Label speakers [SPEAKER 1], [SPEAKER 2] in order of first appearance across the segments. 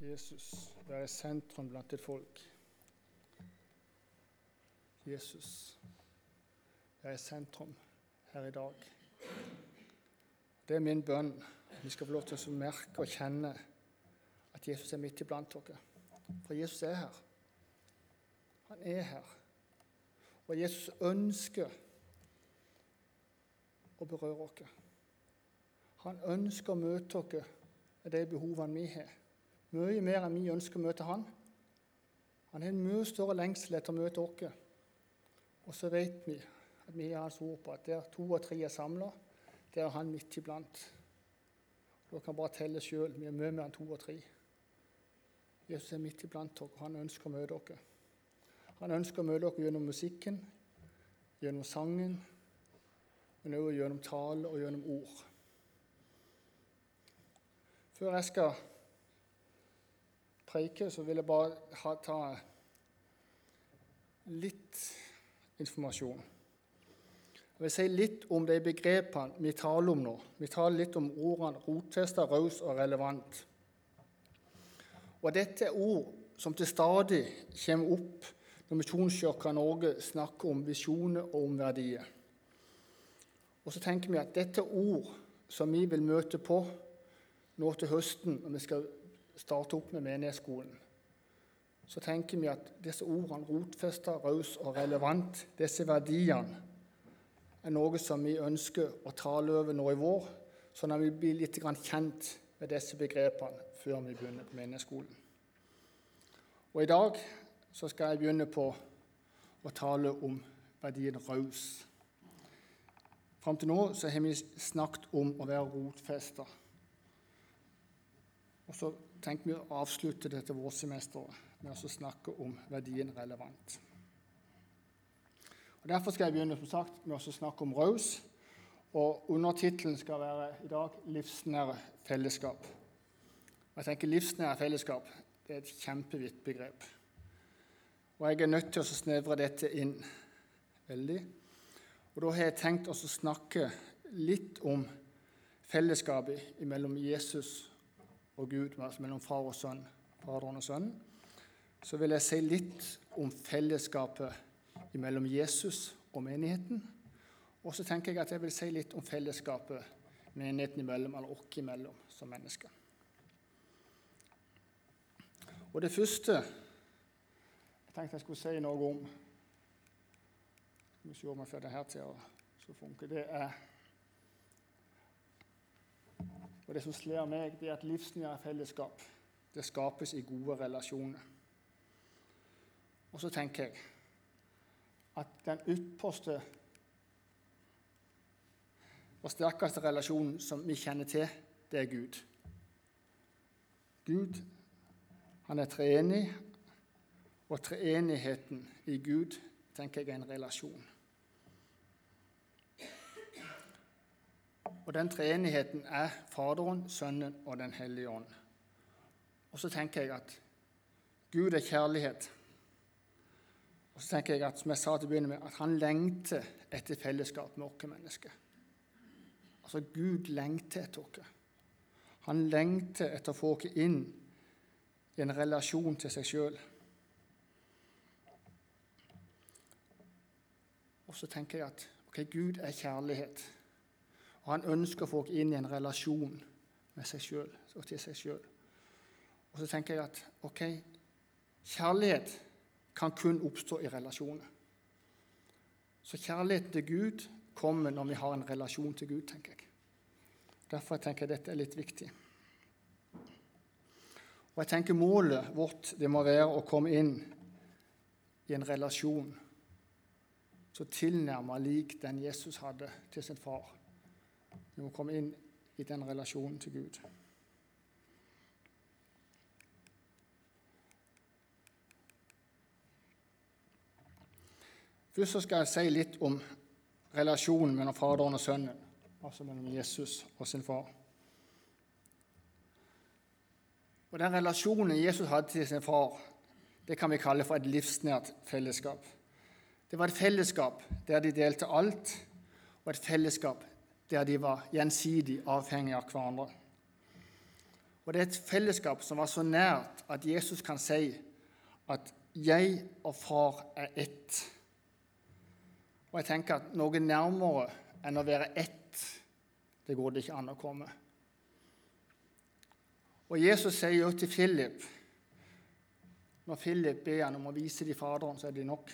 [SPEAKER 1] Jesus, være sentrum blant ditt folk. Jesus, være i sentrum her i dag. Det er min bønn. Vi skal få lov til å merke og kjenne at Jesus er midt iblant dere. For Jesus er her. Han er her. Og Jesus ønsker å berøre oss. Han ønsker å møte dere med de behovene vi har. Mye mer enn vi ønsker å møte han. Han har en mye større lengsel etter å møte oss. Og så vet vi at vi har hans ord på at der to og tre er samla, der er han midt iblant. Dere kan bare telle sjøl. Vi er mye mer enn to og tre. Jesus er midt iblant dere, og han ønsker å møte dere. Han ønsker å møte dere gjennom musikken, gjennom sangen, men også gjennom tale og gjennom ord. Før jeg skal preike, så vil jeg bare ha, ta litt informasjon. Jeg vil si litt om de begrepene vi taler om nå. Vi taler litt om ordene rotfesta, raus og relevant. Og Dette er ord som til stadig kommer opp når Misjonskirka Norge snakker om visjoner og om verdier. Og så tenker vi at dette er ord som vi vil møte på nå til høsten når vi skal starte opp med menighetsskolen, så tenker vi at disse ordene rotfesta, raus og relevant, disse verdiene, er noe som vi ønsker å tale over nå i vår, sånn at vi blir litt kjent med disse begrepene før vi begynner på menighetsskolen. Og I dag så skal jeg begynne på å tale om verdien raus. Fram til nå så har vi snakket om å være rotfesta. Og så tenker vi å avslutte dette vårsemesteret med å snakke om verdien relevant. Og Derfor skal jeg begynne som sagt, med å snakke om raus. Og Undertittelen skal være i dag 'livsnære fellesskap'. Jeg tenker Livsnære fellesskap det er et kjempevidt begrep. Og jeg er nødt til å snevre dette inn veldig. Og Da har jeg tenkt å snakke litt om fellesskapet mellom Jesus og Gud, altså mellom far og sønn, Faderen og Sønnen, så vil jeg si litt om fellesskapet mellom Jesus og menigheten. Og så tenker jeg at jeg vil si litt om fellesskapet menigheten imellom, eller oss imellom som mennesker. Og det første jeg tenkte jeg skulle si noe om Skal vi se om jeg får det her til å funke. Det er og Det som slår meg, det er at livsnære fellesskap det skapes i gode relasjoner. Og så tenker jeg at den ytterste og sterkeste relasjonen som vi kjenner til, det er Gud. Gud, han er treenig, og treenigheten i Gud tenker jeg er en relasjon. Og den treenigheten er Faderen, Sønnen og Den hellige ånd. Og så tenker jeg at Gud er kjærlighet. Og så tenker jeg at, som jeg sa til å begynne med, at han lengter etter fellesskap med oss mennesker. Altså, Gud lengter etter oss. Han lengter etter å få oss inn i en relasjon til seg sjøl. Og så tenker jeg at ok, Gud er kjærlighet. Og han ønsker folk inn i en relasjon med seg sjøl og til seg sjøl. Og så tenker jeg at ok, kjærlighet kan kun oppstå i relasjoner. Så kjærligheten til Gud kommer når vi har en relasjon til Gud, tenker jeg. Derfor tenker jeg dette er litt viktig. Og jeg tenker Målet vårt det må være å komme inn i en relasjon så tilnærma lik den Jesus hadde til sin far. Vi må komme inn i den relasjonen til Gud. Først skal jeg si litt om relasjonen mellom Faderen og Sønnen, altså mellom Jesus og sin far. Og Den relasjonen Jesus hadde til sin far, det kan vi kalle for et livsnært fellesskap. Det var et fellesskap der de delte alt, og et fellesskap der de var gjensidig avhengige av hverandre. Og det er et fellesskap som var så nært at Jesus kan si at 'jeg og far er ett'. Og jeg tenker at noe nærmere enn å være ett, det går det ikke an å komme. Og Jesus sier jo til Philip Når Philip ber han om å vise dem Faderen, så er de nok.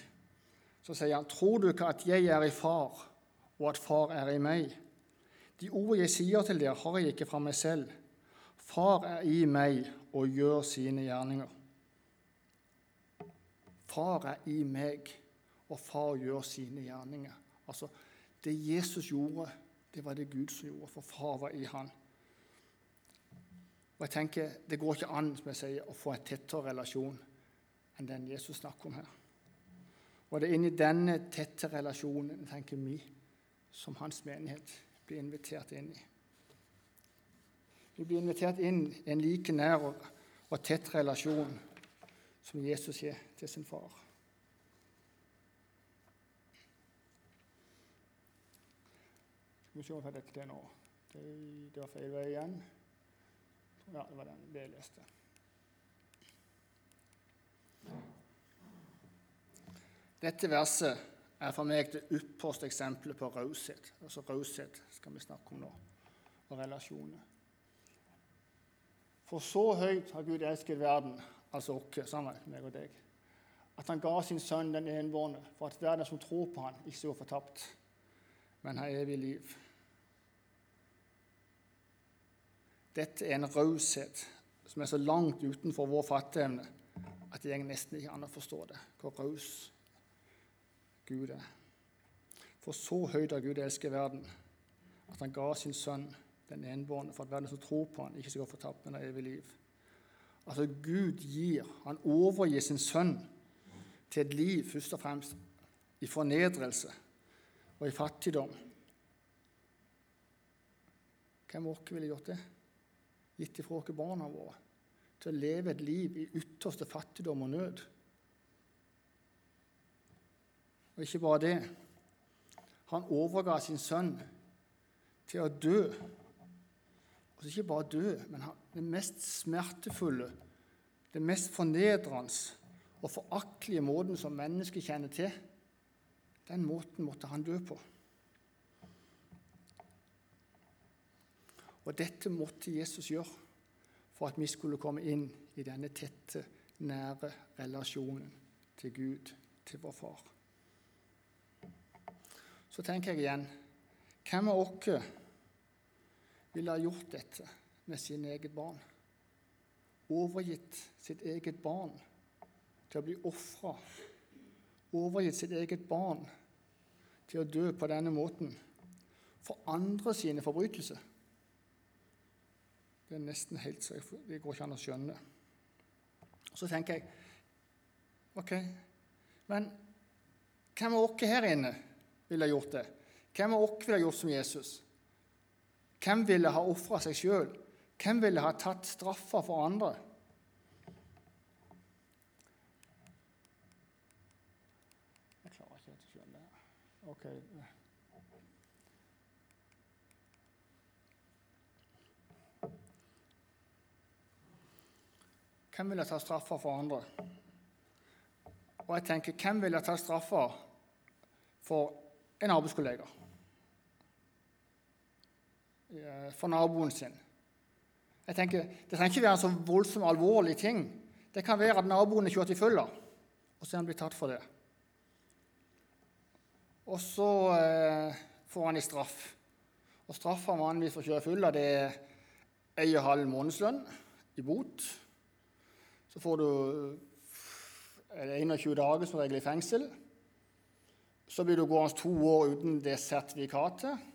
[SPEAKER 1] Så sier han, 'Tror du ikke at jeg er i Far, og at Far er i meg?' De ord jeg sier til dere, har jeg ikke fra meg selv. Far er i meg og gjør sine gjerninger. Far er i meg, og far gjør sine gjerninger. Altså, Det Jesus gjorde, det var det Gud som gjorde, for far var i han. Og jeg tenker, Det går ikke an som jeg sier, å få en tettere relasjon enn den Jesus snakker om her. Og det er inni denne tette relasjonen tenker vi som hans menighet blir invitert inn i. Vi blir invitert inn i en like nær og, tett relasjon som Jesus har til sin far. Skal vi se hva dette er nå. Det, var feil vei igjen. Ja, det var den jeg leste. Dette verset er for meg det ypperste eksempelet på raushet. Altså raushet skal vi snakke om nå, og relasjoner. For så høyt har Gud elsket verden, altså oss sammen, meg og deg, at han ga sin sønn den enbårne, for at verden som tror på han, ikke går fortapt, men har evig liv. Dette er en raushet som er så langt utenfor vår fatteevne at går nesten ikke an å forstå det, hvor raus Gud er. For så høyt har Gud elsket verden, at han ga sin sønn den enbårne, for at verden som tror på han ikke skal gå fortapt, men har evig liv. Altså Gud gir, han overgir sin sønn til et liv først og fremst i fornedrelse og i fattigdom. Hvem av oss ville gjort det? Gitt ifra oss barna våre til å leve et liv i ytterste fattigdom og nød. Og ikke bare det. Han overga sin sønn til å dø. Og ikke bare dø, men det mest smertefulle, det mest fornedrende og foraktelige måten som mennesket kjenner til, den måten måtte han dø på. Og dette måtte Jesus gjøre for at vi skulle komme inn i denne tette, nære relasjonen til Gud, til vår far. Så tenker jeg igjen Hvem av oss ville ha gjort dette med sine eget barn? Overgitt sitt eget barn til å bli ofra. Overgitt sitt eget barn til å dø på denne måten for andre sine forbrytelser. Det er nesten helt så det går ikke an å skjønne. Så tenker jeg OK, men hvem av oss her inne ville gjort det? Hvem av oss ville gjort som Jesus? Hvem ville ha ofra seg sjøl? Hvem ville ha tatt straffa for andre? Jeg klarer ikke å skjønne det. Ok. Hvem ville ta straffa for andre? Og jeg tenker, hvem ville ta straffa for en arbeidskollega? For naboen sin? Jeg tenker, Det trenger ikke være en så voldsomt alvorlig ting. Det kan være at naboen er kjørt i fylla, og så er han blitt tatt for det. Og så eh, får han i straff. Og straffa vanligvis for å kjøre fylla det er en og halv månedslønn i bot. Så får du 21 dager som regel i fengsel. Så blir du gående to år uten det sertifikatet.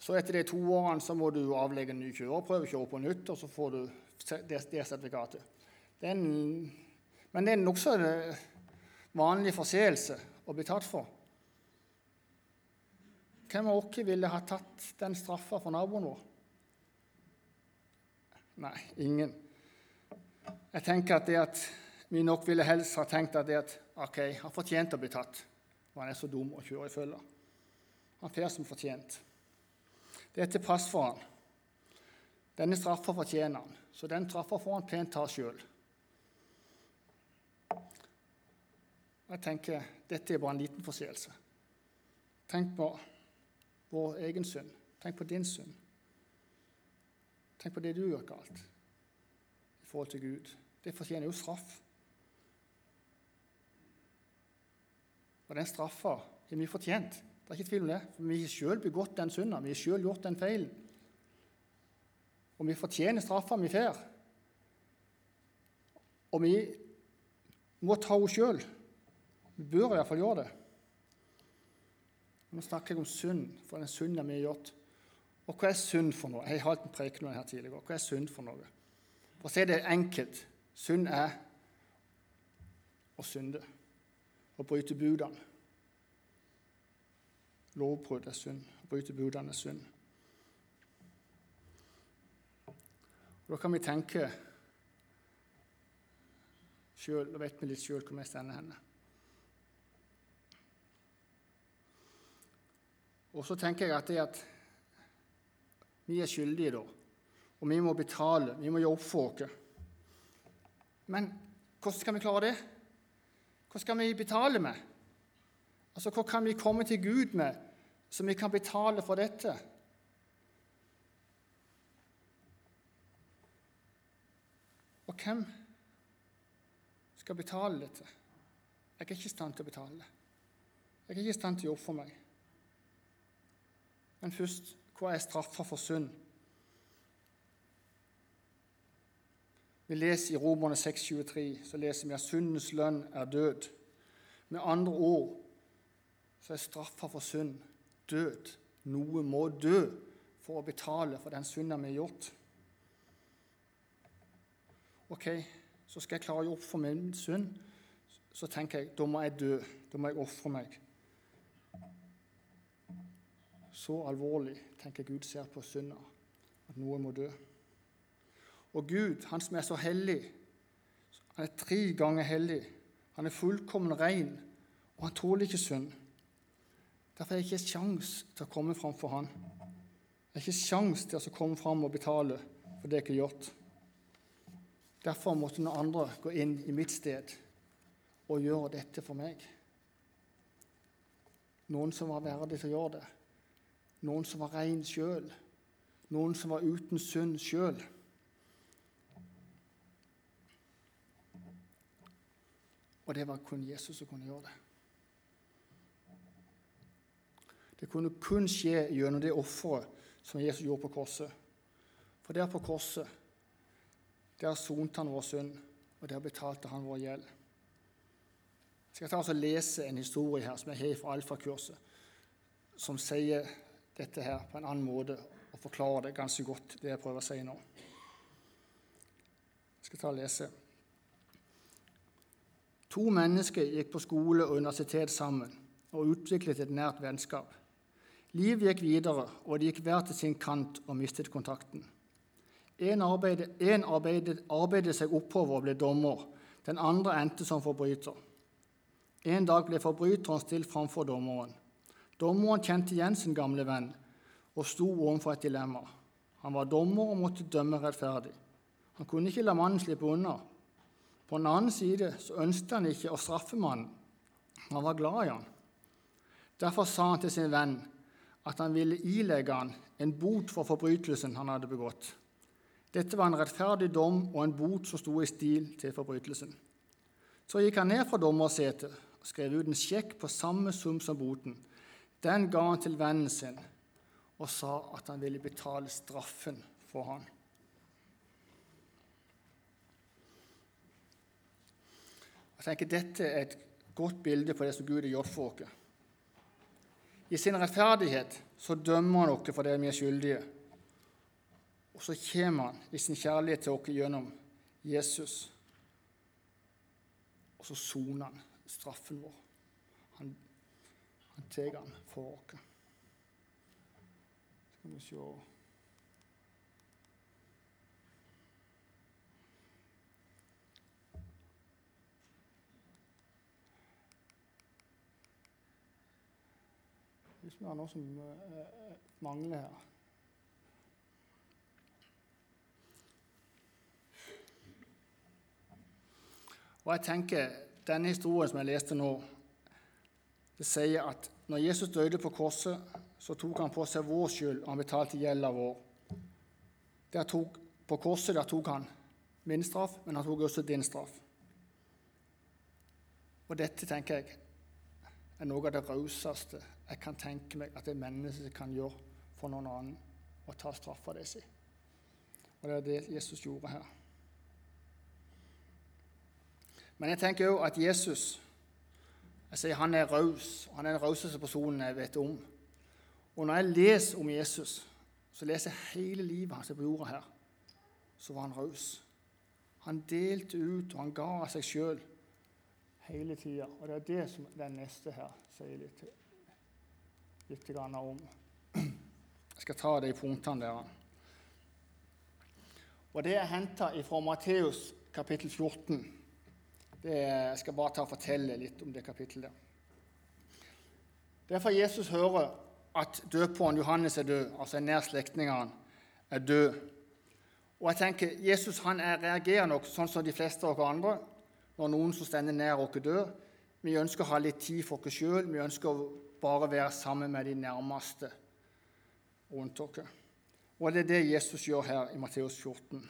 [SPEAKER 1] Så etter de to årene så må du avlegge en ny kjøreprøve, kjøre på nytt, og så får du det, det sertifikatet. Det en, men det er nokså eh, vanlig forseelse å bli tatt for. Hvem av oss ville ha tatt den straffa for naboen vår? Nei, ingen. Jeg tenker at det at vi nok ville helst ha tenkt at det at ok, har fortjent å bli tatt. Og han er så dum å kjøre i følge. Han får som fortjent. Det er til pass for han. Denne straffa fortjener han, så den straffa får han pent ta sjøl. Jeg tenker dette er bare en liten forseelse. Tenk på vår egen synd. Tenk på din synd. Tenk på det du gjør galt i forhold til Gud. Det fortjener jo straff. Og den straffa har vi fortjent. Det er ikke tvil om det. For vi har sjøl begått den synda. Vi har sjøl gjort den feilen. Og vi fortjener straffa vi får. Og vi må ta henne sjøl. Vi bør fall gjøre det. Nå snakker jeg om synd, for den synden vi har gjort. Og hva er synd for noe? Jeg har hatt en preken her tidligere. Hva er synd for noe? For å si det enkelt synd er å synde. Å bryte budene. Lovbrudd er synd. Å bryte budene er synd. Og da kan vi tenke sjøl, og vet vi litt sjøl hvor vi står henne. Og så tenker jeg at det at vi er skyldige da, og vi må betale, vi må gjøre opp for oss. Men hvordan skal vi klare det? Hva skal vi betale med? Altså, Hva kan vi komme til Gud med så vi kan betale for dette? Og hvem skal betale dette? Jeg er ikke i stand til å betale det. Jeg er ikke i stand til å opp for meg. Men først hva er straffa for synd? Vi leser i Romerne 6,23 så leser vi at syndens lønn er død. Med andre ord så er straffa for synd død. Noe må dø for å betale for den synda vi har gjort. Ok, så skal jeg klare å oppføre min synd. Så tenker jeg da må jeg dø. Da må jeg ofre meg. Så alvorlig tenker Gud ser på synda, at noe må dø. Og Gud, han som er så hellig, han er tre ganger hellig, han er fullkommen ren, og han tåler ikke synd. Derfor er det ikke sjans til å komme fram for han. Det er ikke sjans til å komme fram og betale for det jeg har gjort. Derfor måtte noen andre gå inn i mitt sted og gjøre dette for meg. Noen som var verdig til å gjøre det noen som var ren sjøl, noen som var uten synd sjøl. Og det var kun Jesus som kunne gjøre det. Det kunne kun skje gjennom det offeret som Jesus gjorde på korset. For der på korset, der sonte han vår synd, og der betalte han vår gjeld. Jeg skal ta og lese en historie her som jeg har fra alfakurset, som sier dette her på en annen måte og forklarer det ganske godt, det jeg prøver å si nå. Jeg skal ta og lese. To mennesker gikk på skole og universitet sammen og utviklet et nært vennskap. Livet gikk videre, og de gikk hver til sin kant og mistet kontakten. En arbeidet, arbeidet, arbeidet seg oppover og ble dommer. Den andre endte som forbryter. En dag ble forbryteren stilt framfor dommeren. Dommeren kjente igjen sin gamle venn og sto overfor et dilemma. Han var dommer og måtte dømme rettferdig. Han kunne ikke la mannen slippe unna. På den annen side så ønsket han ikke å straffe mannen. Han var glad i han. Derfor sa han til sin venn at han ville ilegge han en bot for forbrytelsen han hadde begått. Dette var en rettferdig dom og en bot som sto i stil til forbrytelsen. Så gikk han ned fra dommersetet og skrev ut en sjekk på samme sum som boten. Den ga han til vennen sin og sa at han ville betale straffen for han. Jeg tenker Dette er et godt bilde på det som Gud har gjort for oss. I sin rettferdighet så dømmer han oss for det vi er skyldige. Og så kommer han i sin kjærlighet til oss gjennom Jesus. Og så soner han straffen vår. Han han tar den for oss. Skal vi se Hvis vi har noe som eh, eh, mangler her. Og jeg tenker, Denne historien som jeg leste nå, det sier at når Jesus døde på korset, så tok han på seg vår skyld, og han betalte gjelda vår. Tok, på korset der tok han min straff, men han tok også din straff. Og dette tenker jeg er noe av det rauseste jeg kan tenke meg at et menneske kan gjøre for noen annen, å ta straffa de si. Og det er det Jesus gjorde her. Men jeg tenker òg at Jesus jeg sier Han er raus. Han er den rauseste personen jeg vet om. Og når jeg leser om Jesus, så leser jeg hele livet hans på jorda her. Så var han raus. Han delte ut, og han ga av seg sjøl hele tida. Og det er det som den neste her sier litt, litt om. Jeg skal ta de punktene der. Og Det er henta fra Matteus kapittel 14. Det, jeg skal bare ta og fortelle litt om det kapittelet. Derfor Jesus hører at døperen Johannes er død, altså en nær slektningene er død. Og jeg tenker, Jesus han er, reagerer nok sånn som de fleste av oss andre når noen som stender nær oss, dør. Vi ønsker å ha litt tid for oss sjøl. Vi ønsker å bare være sammen med de nærmeste rundt oss. Og det er det Jesus gjør her i Matteus 14.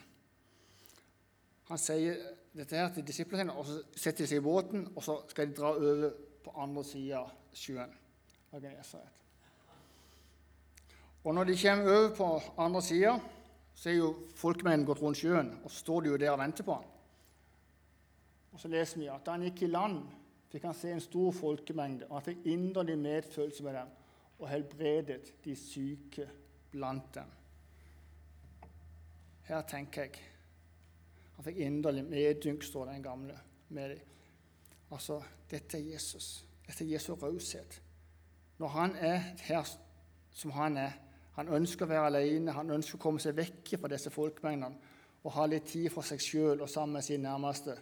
[SPEAKER 1] Han sier dette her til disiplene og så setter de seg i båten, og så skal de dra over på andre sida av sjøen. Og når de kommer over på andre sida, så er jo folkemennene gått rundt sjøen, og så står de jo der og venter på han. Og så leser vi at da han gikk i land, fikk han se en stor folkemengde, og han fikk inderlig medfølelse med dem og helbredet de syke blant dem. Her tenker jeg han fikk inderlig medynk, står den gamle, med dem. Altså, dette er Jesus. Dette er Jesu raushet. Når han er her som han er, han ønsker å være alene, han ønsker å komme seg vekk fra disse folkemengdene og ha litt tid for seg sjøl og sammen med sine nærmeste,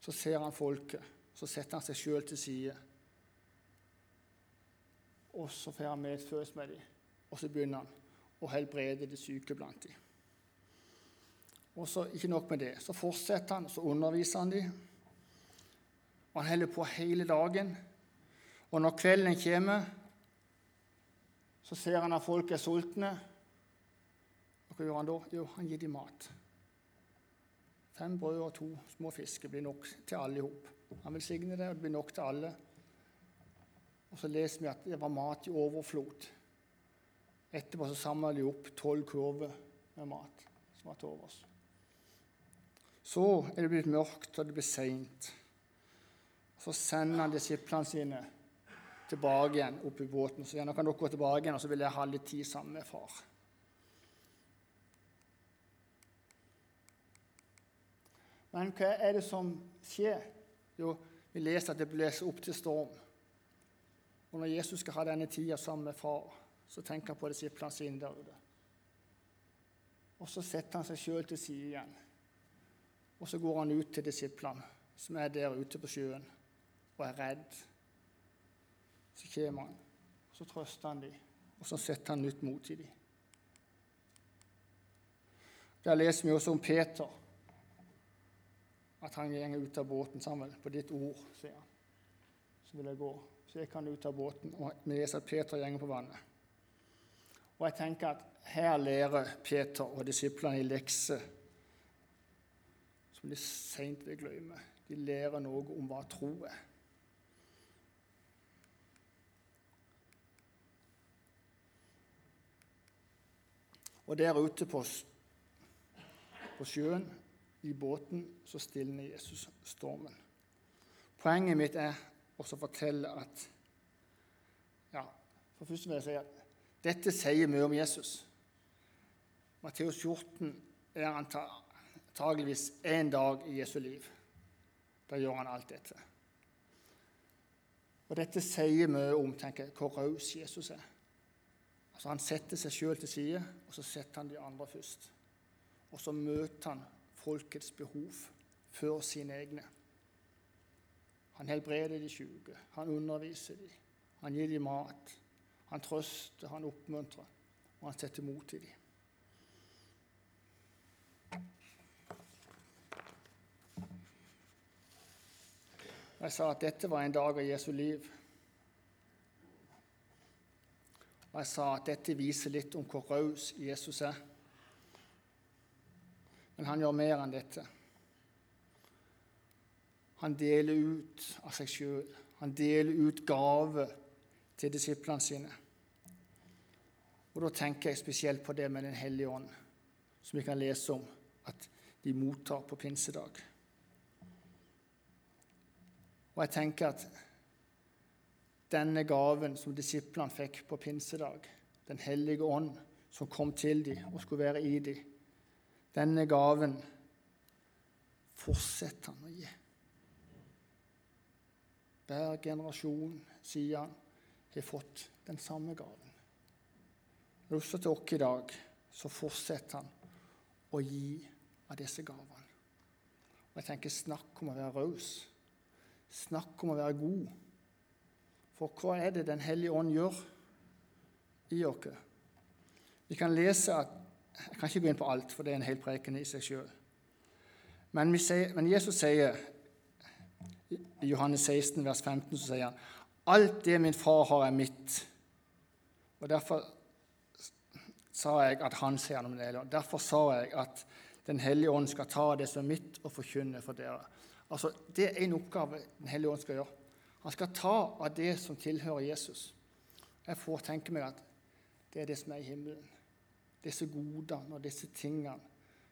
[SPEAKER 1] så ser han folket. Så setter han seg sjøl til side. Og så får han medfølelse med dem, og så begynner han å helbrede de syke blant dem. Og så ikke nok med det, så fortsetter han, så underviser han dem. Og han holder på hele dagen. Og når kvelden kommer, så ser han at folk er sultne. Og hva gjør han da? Jo, han gir dem mat. Fem brød og to små fisker blir nok til alle i hop. Han velsigner det, og det blir nok til alle. Og så leser vi at det var mat i overflod. Etterpå så samla de opp tolv kurver med mat som var til overs. Så er det blitt mørkt, og det blir seint. Så sender han disiplene sine tilbake igjen opp i båten. Så gjerne kan dere gå tilbake igjen, og så vil jeg ha litt tid sammen med far. Men hva er det som skjer? Jo, vi leser at det blåser opp til storm. Og når Jesus skal ha denne tida sammen med far, så tenker han på disiplene sine der ute. Og så setter han seg sjøl til side igjen. Og så går han ut til disiplene som er der ute på sjøen og er redd. Så kommer han, og så trøster han dem, og så setter han nytt mot i dem. Der leser vi også om Peter, at han går ut av båten sammen. På ditt ord, sier han. Så vil jeg gå. Så gikk han ut av båten, og vi leser at Peter går på vannet. Og jeg tenker at her lærer Peter og disiplene i lekse som de seint vil glemme. De lærer noe om hva tro er. Og der ute på, på sjøen, i båten, så stilner Jesus stormen. Poenget mitt er også å fortelle at ja, For først vil jeg si at dette sier mye om Jesus. Matteus 14 er antageligvis én dag i Jesu liv. Da gjør han alt dette. Og Dette sier mye om tenker jeg, hvor raus Jesus er. Altså Han setter seg sjøl til side, og så setter han de andre først. Og så møter han folkets behov før sine egne. Han helbreder de syke, han underviser dem, han gir dem mat. Han trøster, han oppmuntrer, og han setter mot i dem. Jeg sa at dette var en dag av Jesu liv. Og jeg sa at dette viser litt om hvor raus Jesus er. Han gjør mer enn dette. Han deler ut av seg sjøl. Han deler ut gaver til disiplene sine. Og Da tenker jeg spesielt på det med Den hellige ånd, som vi kan lese om at de mottar på pinsedag. Og jeg tenker at denne gaven som disiplene fikk på pinsedag, Den hellige ånd som kom til dem og skulle være i dem, denne gaven fortsetter han å gi. Hver generasjon, sier han, har fått den samme gaven. Også til oss i dag så fortsetter han å gi av disse gavene. Og jeg tenker snakk om å være raus. Snakk om å være god. For hva er det Den hellige ånd gjør i oss? Vi kan lese at Jeg kan ikke begynne på alt, for det er en hel preken i seg sjøl. Men, men, Jesus sier i Johannes 16, vers 15, så sier han Alt det min far har, er mitt. Og Derfor sa jeg at han ser noe med det. Derfor sa jeg at Den hellige ånd skal ta det som er mitt, og forkynne for dere. Altså, Det er en oppgave Den hellige ånd skal gjøre. Han skal ta av det som tilhører Jesus. Jeg får tenke meg at det er det som er i himmelen. Disse godene og disse tingene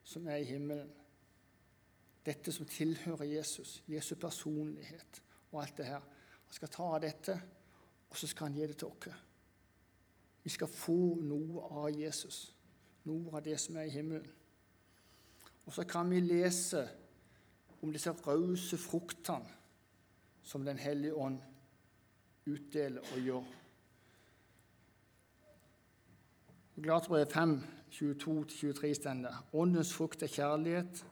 [SPEAKER 1] som er i himmelen. Dette som tilhører Jesus, Jesu personlighet og alt det her. Han skal ta av dette, og så skal han gi det til oss. Vi skal få noe av Jesus, noe av det som er i himmelen. Og så kan vi lese om disse rause fruktene som Den hellige ånd utdeler og gjør. I 5, 22-23 stender Åndens frukt er kjærlighet,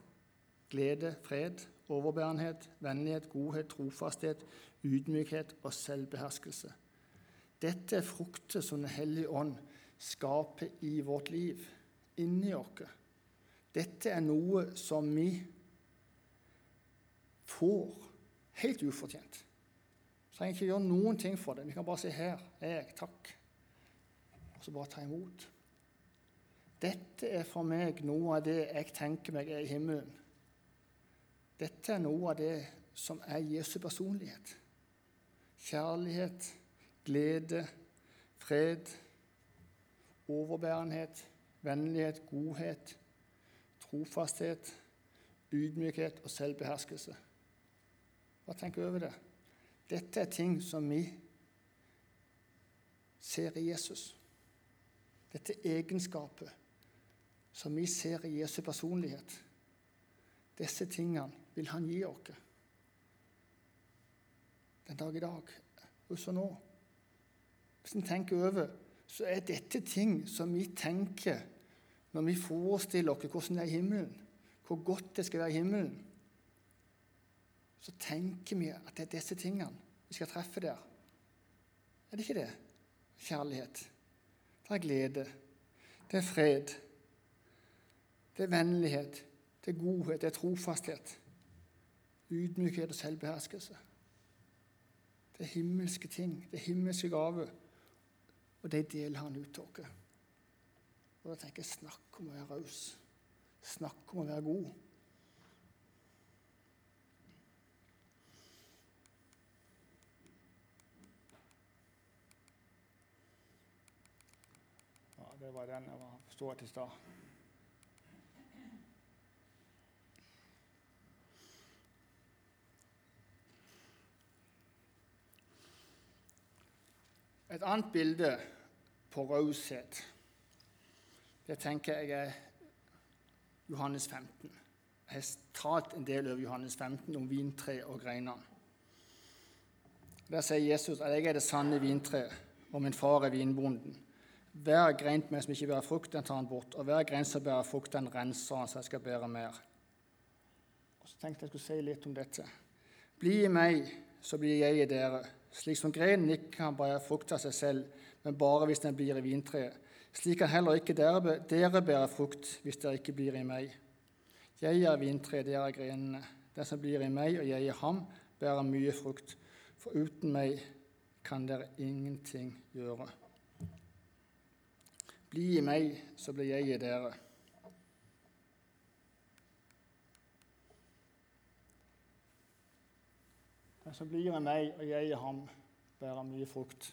[SPEAKER 1] glede, fred, overbærenhet, vennlighet, godhet, trofasthet, ydmykhet og selvbeherskelse. Dette er frukter som Den hellige ånd skaper i vårt liv, inni oss. Dette er noe som vi får helt ufortjent. Vi trenger ikke gjøre noen ting for det. Vi kan bare si 'her er jeg, takk', og så bare ta imot. Dette er for meg noe av det jeg tenker meg er i himmelen. Dette er noe av det som er Jesu personlighet. Kjærlighet, glede, fred, overbærenhet, vennlighet, godhet, trofasthet, ydmykhet og selvbeherskelse. Bare tenk over det. Dette er ting som vi ser i Jesus. Dette egenskaper som vi ser i Jesu personlighet. Disse tingene vil han gi oss den dag i dag, også nå. Hvis en tenker over, så er dette ting som vi tenker når vi forestiller oss hvordan det er i himmelen, hvor godt det skal være i himmelen så tenker vi at det er disse tingene vi skal treffe der. Er det ikke det? Kjærlighet. Det er glede. Det er fred. Det er vennlighet. Det er godhet. Det er trofasthet. Ydmykhet og selvbeherskelse. Det er himmelske ting. Det er himmelske gaver. Og de deler han ut til oss. Og da tenker jeg snakk om å være raus. Snakk om å være god. Ja, Det var den jeg forsto til stad. Et annet bilde på raushet, det tenker jeg er Johannes 15. Jeg har talt en del over Johannes 15 om vintre og greiner. Der sier Jesus at jeg er det sanne vintreet, og min far er vinbonden. Hver grein med som ikke bærer frukt, den tar han bort. Og hver grein som bærer frukt, den renser han så jeg skal bære mer. Og Så tenkte jeg skulle si litt om dette. Bli i meg, så blir jeg i dere. Slik som grenen ikke kan bære frukt av seg selv, men bare hvis den blir i vintreet. Slik kan heller ikke dere, dere bære frukt hvis dere ikke blir i meg. Jeg er vintreet, dere er grenene. Den som blir i meg, og jeg i ham, bærer mye frukt, for uten meg kan dere ingenting gjøre. Bli i meg, så blir jeg i dere. Den så blir han meg, og jeg i ham, bærer mye frukt.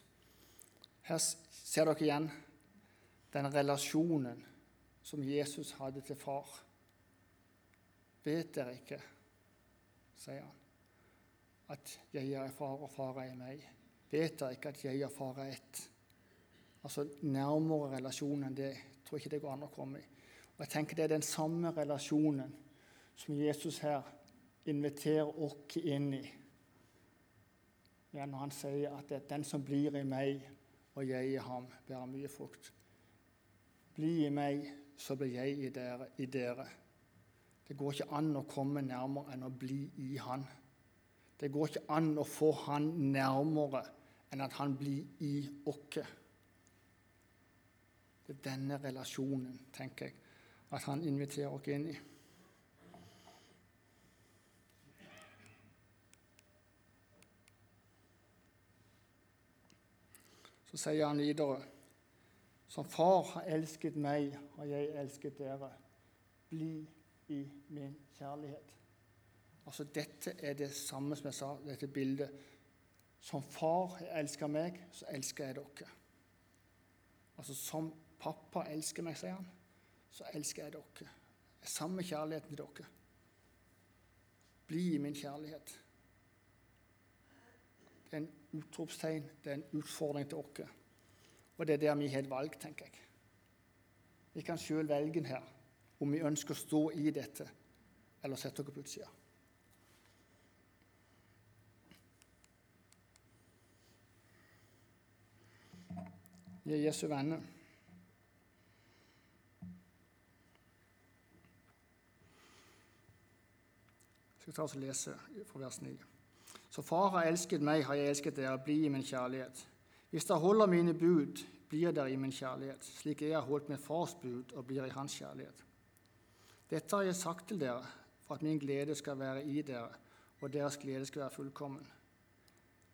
[SPEAKER 1] Her ser dere igjen den relasjonen som Jesus hadde til far. Vet dere ikke, sier han, at jeg er far og far er meg? Vet dere ikke at jeg og far er ett? Altså Nærmere relasjon enn det tror jeg ikke det går an å komme i. Og jeg tenker Det er den samme relasjonen som Jesus her inviterer oss inn i. Ja, når han sier at det er den som blir i meg og jeg i ham, bærer mye frukt. Bli i meg, så blir jeg i dere, i dere. Det går ikke an å komme nærmere enn å bli i Han. Det går ikke an å få Han nærmere enn at Han blir i oss. Det er denne relasjonen, tenker jeg, at Han inviterer oss inn i. Så sier han videre Som far har elsket meg, og jeg elsket dere. Bli i min kjærlighet. Altså Dette er det samme som jeg sa, dette bildet. Som far elsker meg, så elsker jeg dere. Altså Som pappa elsker meg, sier han, så elsker jeg dere. Det er samme kjærligheten til dere. Bli i min kjærlighet. Det er en utropstegn, det er en utfordring til oss. Og det er der vi har et valg, tenker jeg. Vi kan sjøl velge her om vi ønsker å stå i dette eller sette oss på utsida. Vi er Jesu venner. Jeg skal ta oss og lese fra vers 9. Så Far har elsket meg, har jeg elsket dere. Bli i min kjærlighet. Hvis dere holder mine bud, blir dere i min kjærlighet, slik jeg har holdt min fars bud og blir i hans kjærlighet. Dette har jeg sagt til dere for at min glede skal være i dere, og deres glede skal være fullkommen.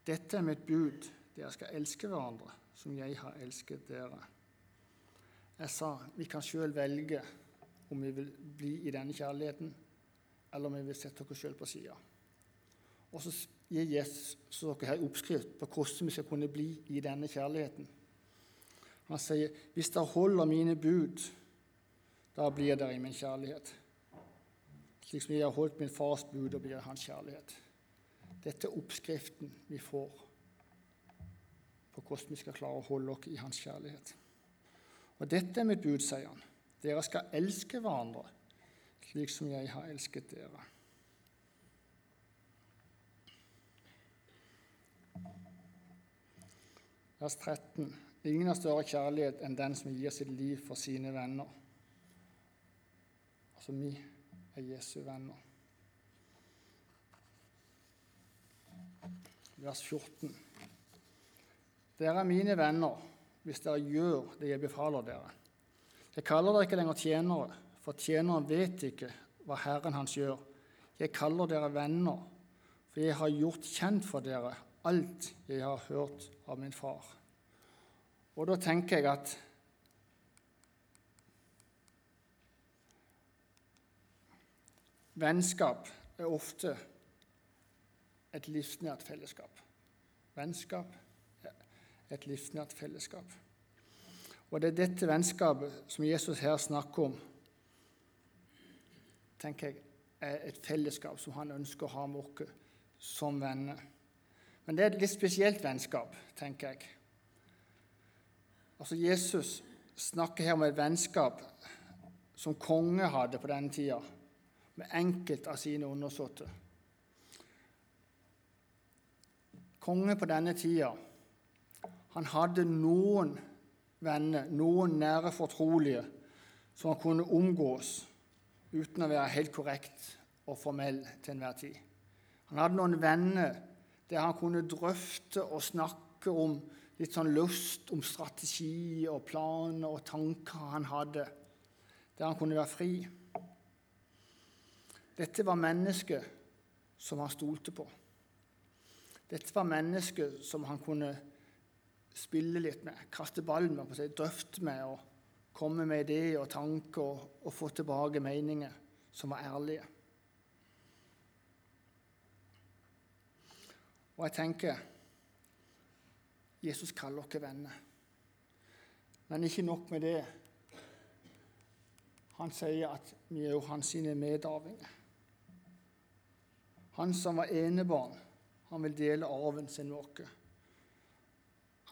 [SPEAKER 1] Dette er mitt bud, dere skal elske hverandre som jeg har elsket dere. Jeg sa vi kan sjøl velge om vi vil bli i denne kjærligheten, eller om vi vil sette oss sjøl på sida. Og så gir Jesus dere her oppskrift på hvordan vi skal kunne bli i denne kjærligheten. Han sier, 'Hvis dere holder mine bud, da blir dere i min kjærlighet.' Slik som jeg har holdt min fars bud og blir hans kjærlighet. Dette er oppskriften vi får på hvordan vi skal klare å holde oss i hans kjærlighet. Og dette er mitt bud, sier han. Dere skal elske hverandre slik som jeg har elsket dere. Vers 13. Ingen har større kjærlighet enn den som gir sitt liv for sine venner. Altså, vi er Jesu venner. Vers 14. Dere er mine venner hvis dere gjør det jeg befaler dere. Jeg kaller dere ikke lenger tjenere, for tjeneren vet ikke hva Herren hans gjør. Jeg kaller dere venner, for jeg har gjort kjent for dere alt jeg har hørt av min far. Og da tenker jeg at Vennskap er ofte et livsnært fellesskap. Vennskap er et livsnært fellesskap. Og det er dette vennskapet som Jesus her snakker om, tenker jeg, er et fellesskap som han ønsker å ha med oss som venner. Men det er et litt spesielt vennskap, tenker jeg. Altså Jesus snakker her om et vennskap som konge hadde på denne tida, med enkelt av sine undersåtte. Konge på denne tida han hadde noen venner, noen nære fortrolige, som han kunne omgås uten å være helt korrekt og formell til enhver tid. Han hadde noen venner der han kunne drøfte og snakke om litt sånn lyst om strategi og planer og tanker han hadde, der han kunne være fri. Dette var mennesket som han stolte på. Dette var mennesket som han kunne spille litt med, kaste ball med, på seg, drøfte med og komme med ideer og tanker og, og få tilbake meninger som var ærlige. Og jeg tenker Jesus kaller oss venner. Men ikke nok med det. Han sier at vi er jo hans sine medarvinger. Han som var enebarn, han vil dele arven sin med oss.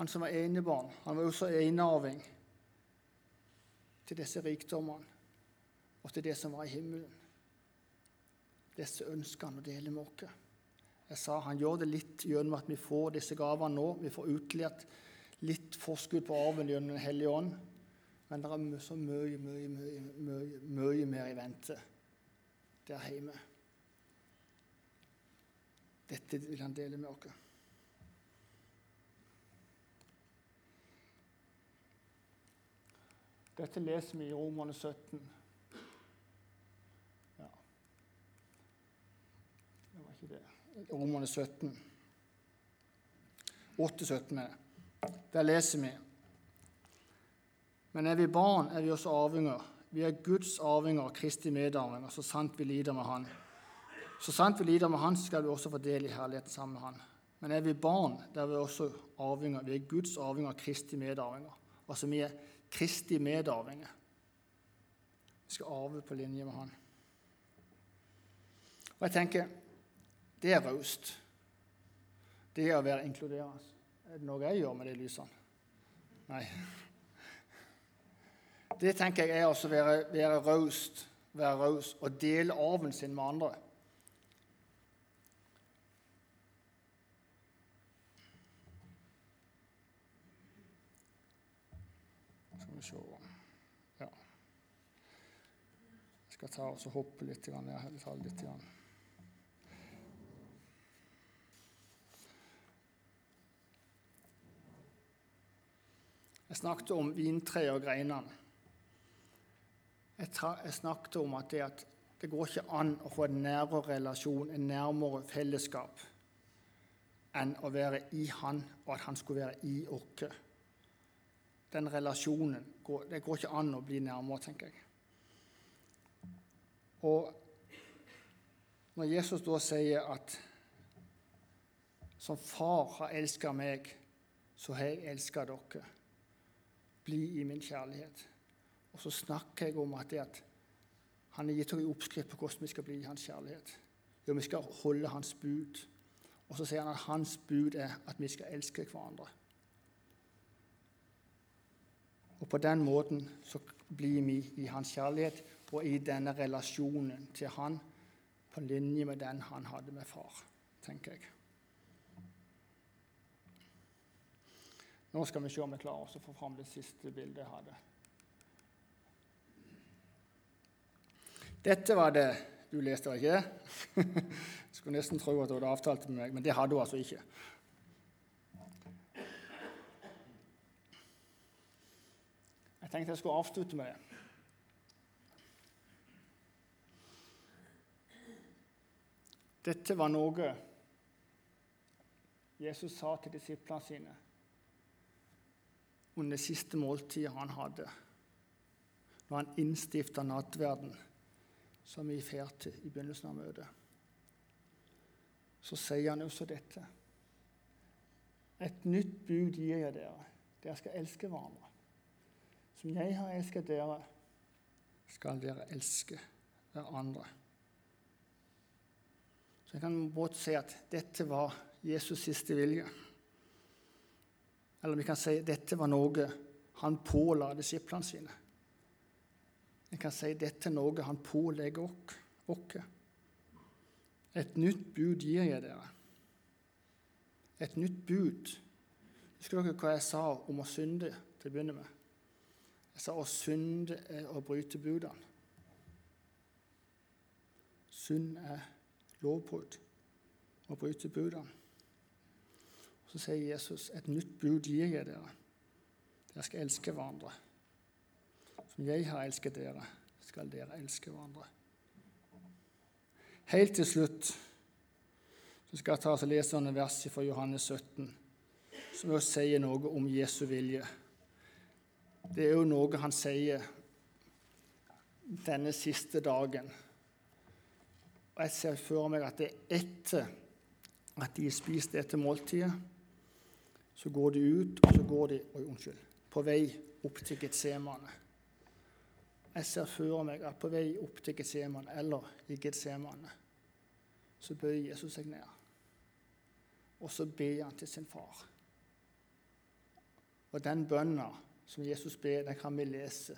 [SPEAKER 1] Han som var enebarn, han var også enearving til disse rikdommene og til det som var i himmelen. Disse ønsker han å dele med oss. Jeg sa han gjør det litt gjennom at vi får disse gavene nå. Vi får utlært litt forskudd på arven gjennom Den hellige ånd. Men det er så mye, mye, mye, mye, mye mer i vente der hjemme. Dette vil han dele med oss. Dette leser vi i Romerne 17. Ja. Det var ikke det. Romerne 17. 8-17 med det. Der leser vi Men er vi barn, er vi også arvinger. Vi er Guds arvinger, Kristi medarvinger, så sant vi lider med Han. Så sant vi lider med Han, skal vi også få del i herligheten sammen med Han. Men er vi barn, der er vi også arvinger. Vi er Guds arvinger, Kristi medarvinger. Altså vi er Kristi medarvinger. Vi skal arve på linje med Han. Og jeg tenker det er raust. Det er å være inkluderende. Er det noe jeg gjør med de lysene? Nei. Det tenker jeg er å være, være raust, være raus og dele arven sin med andre. Skal vi se Ja. Jeg skal ta og hoppe litt. Jeg Ta litt. Grann. Jeg snakket om vintreet og greinene. Jeg, jeg, snakket om at det, at det går ikke an å få en nærere relasjon, en nærmere fellesskap, enn å være i Han, og at Han skulle være i oss. Den relasjonen Det går ikke an å bli nærmere, tenker jeg. Og når Jesus da sier at som far har elska meg, så har jeg elska dere. Bli i min kjærlighet. Og så snakker jeg om at, at han har gitt oss en oppskrift på hvordan vi skal bli i hans kjærlighet. Jo, vi skal holde hans bud. Og så sier han at hans bud er at vi skal elske hverandre. Og på den måten så blir vi i hans kjærlighet og i denne relasjonen til han på linje med den han hadde med far, tenker jeg. Nå skal vi se om vi klarer oss å få fram det siste bildet jeg hadde. Dette var det du leste, ikke det? Skulle nesten tro at du hadde avtalt med meg, men det hadde du altså ikke. Jeg tenkte jeg skulle avslutte med det. Dette var noe Jesus sa til disiplene sine under siste måltidet han hadde, når han innstifta nattverden, som vi fer til i begynnelsen av møtet. Så sier han også dette. Et nytt bud gir jeg dere. Dere skal elske hverandre. Som jeg har elsket dere, skal dere elske hverandre. Så jeg kan godt si at dette var Jesus' siste vilje. Eller vi kan si dette var noe han påla disiplene sine. Vi kan si dette er noe han pålegger oss. Et nytt bud gir jeg dere. Et nytt bud. Husker dere hva jeg sa om å synde til å begynne med? Jeg sa å synde er å bryte budene. Synd er lovbrudd. Å bryte budene. Så sier Jesus, 'Et nytt bud gir jeg dere.' Dere skal elske hverandre. Som jeg har elsket dere, skal dere elske hverandre. Helt til slutt Så skal jeg ta og lese noen vers fra Johannes 17, som også sier noe om Jesu vilje. Det er jo noe han sier denne siste dagen. Og Jeg ser for meg at det er etter at de har spist dette måltidet, så går de ut, og så går de oi, unnskyld, på vei opp til Getsemane. Jeg ser for meg at på vei opp til Getsemane, eller i Getsemane, så bøyer Jesus seg ned. Og så ber han til sin far. Og den bønna som Jesus ber, den kan vi lese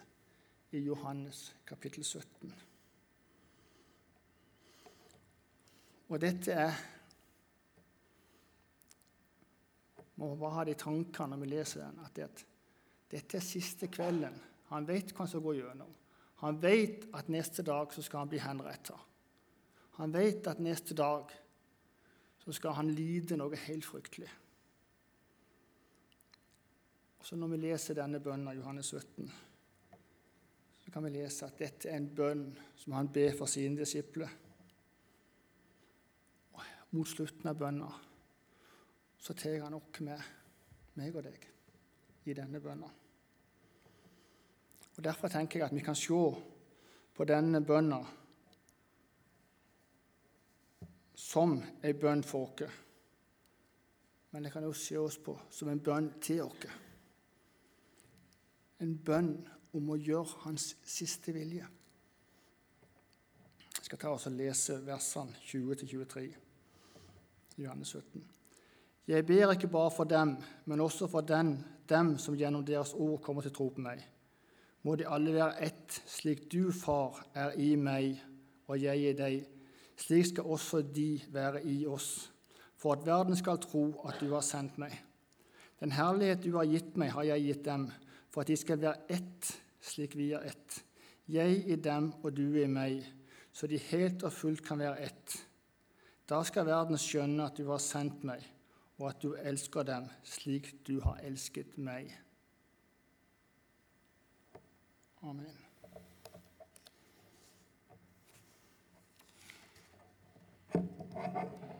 [SPEAKER 1] i Johannes kapittel 17. Og dette er må bare ha det i tankene når vi leser den, at det, dette er siste kvelden. Han vet hva han skal gå gjennom. Han vet at neste dag så skal han bli henretta. Han vet at neste dag så skal han lide noe helt fryktelig. Og så Når vi leser denne bønnen, Johannes 17, så kan vi lese at dette er en bønn som han ber for sine disipler. Mot slutten av bønna så tar han oss med, meg og deg, i denne bønna. Og Derfor tenker jeg at vi kan se på denne bønna som ei bønn for oss. Men det kan også se oss på som en bønn til oss. En bønn om å gjøre Hans siste vilje. Jeg skal ta og lese versene 20-23 i Johannes 17. Jeg ber ikke bare for dem, men også for den, dem som gjennom deres ord kommer til tro på meg. Må de alle være ett, slik du, Far, er i meg og jeg i deg. Slik skal også de være i oss, for at verden skal tro at du har sendt meg. Den herlighet du har gitt meg, har jeg gitt dem, for at de skal være ett, slik vi er ett. Jeg i dem og du i meg, så de helt og fullt kan være ett. Da skal verden skjønne at du har sendt meg og at du elsker dem slik du har elsket meg. Amen. Thank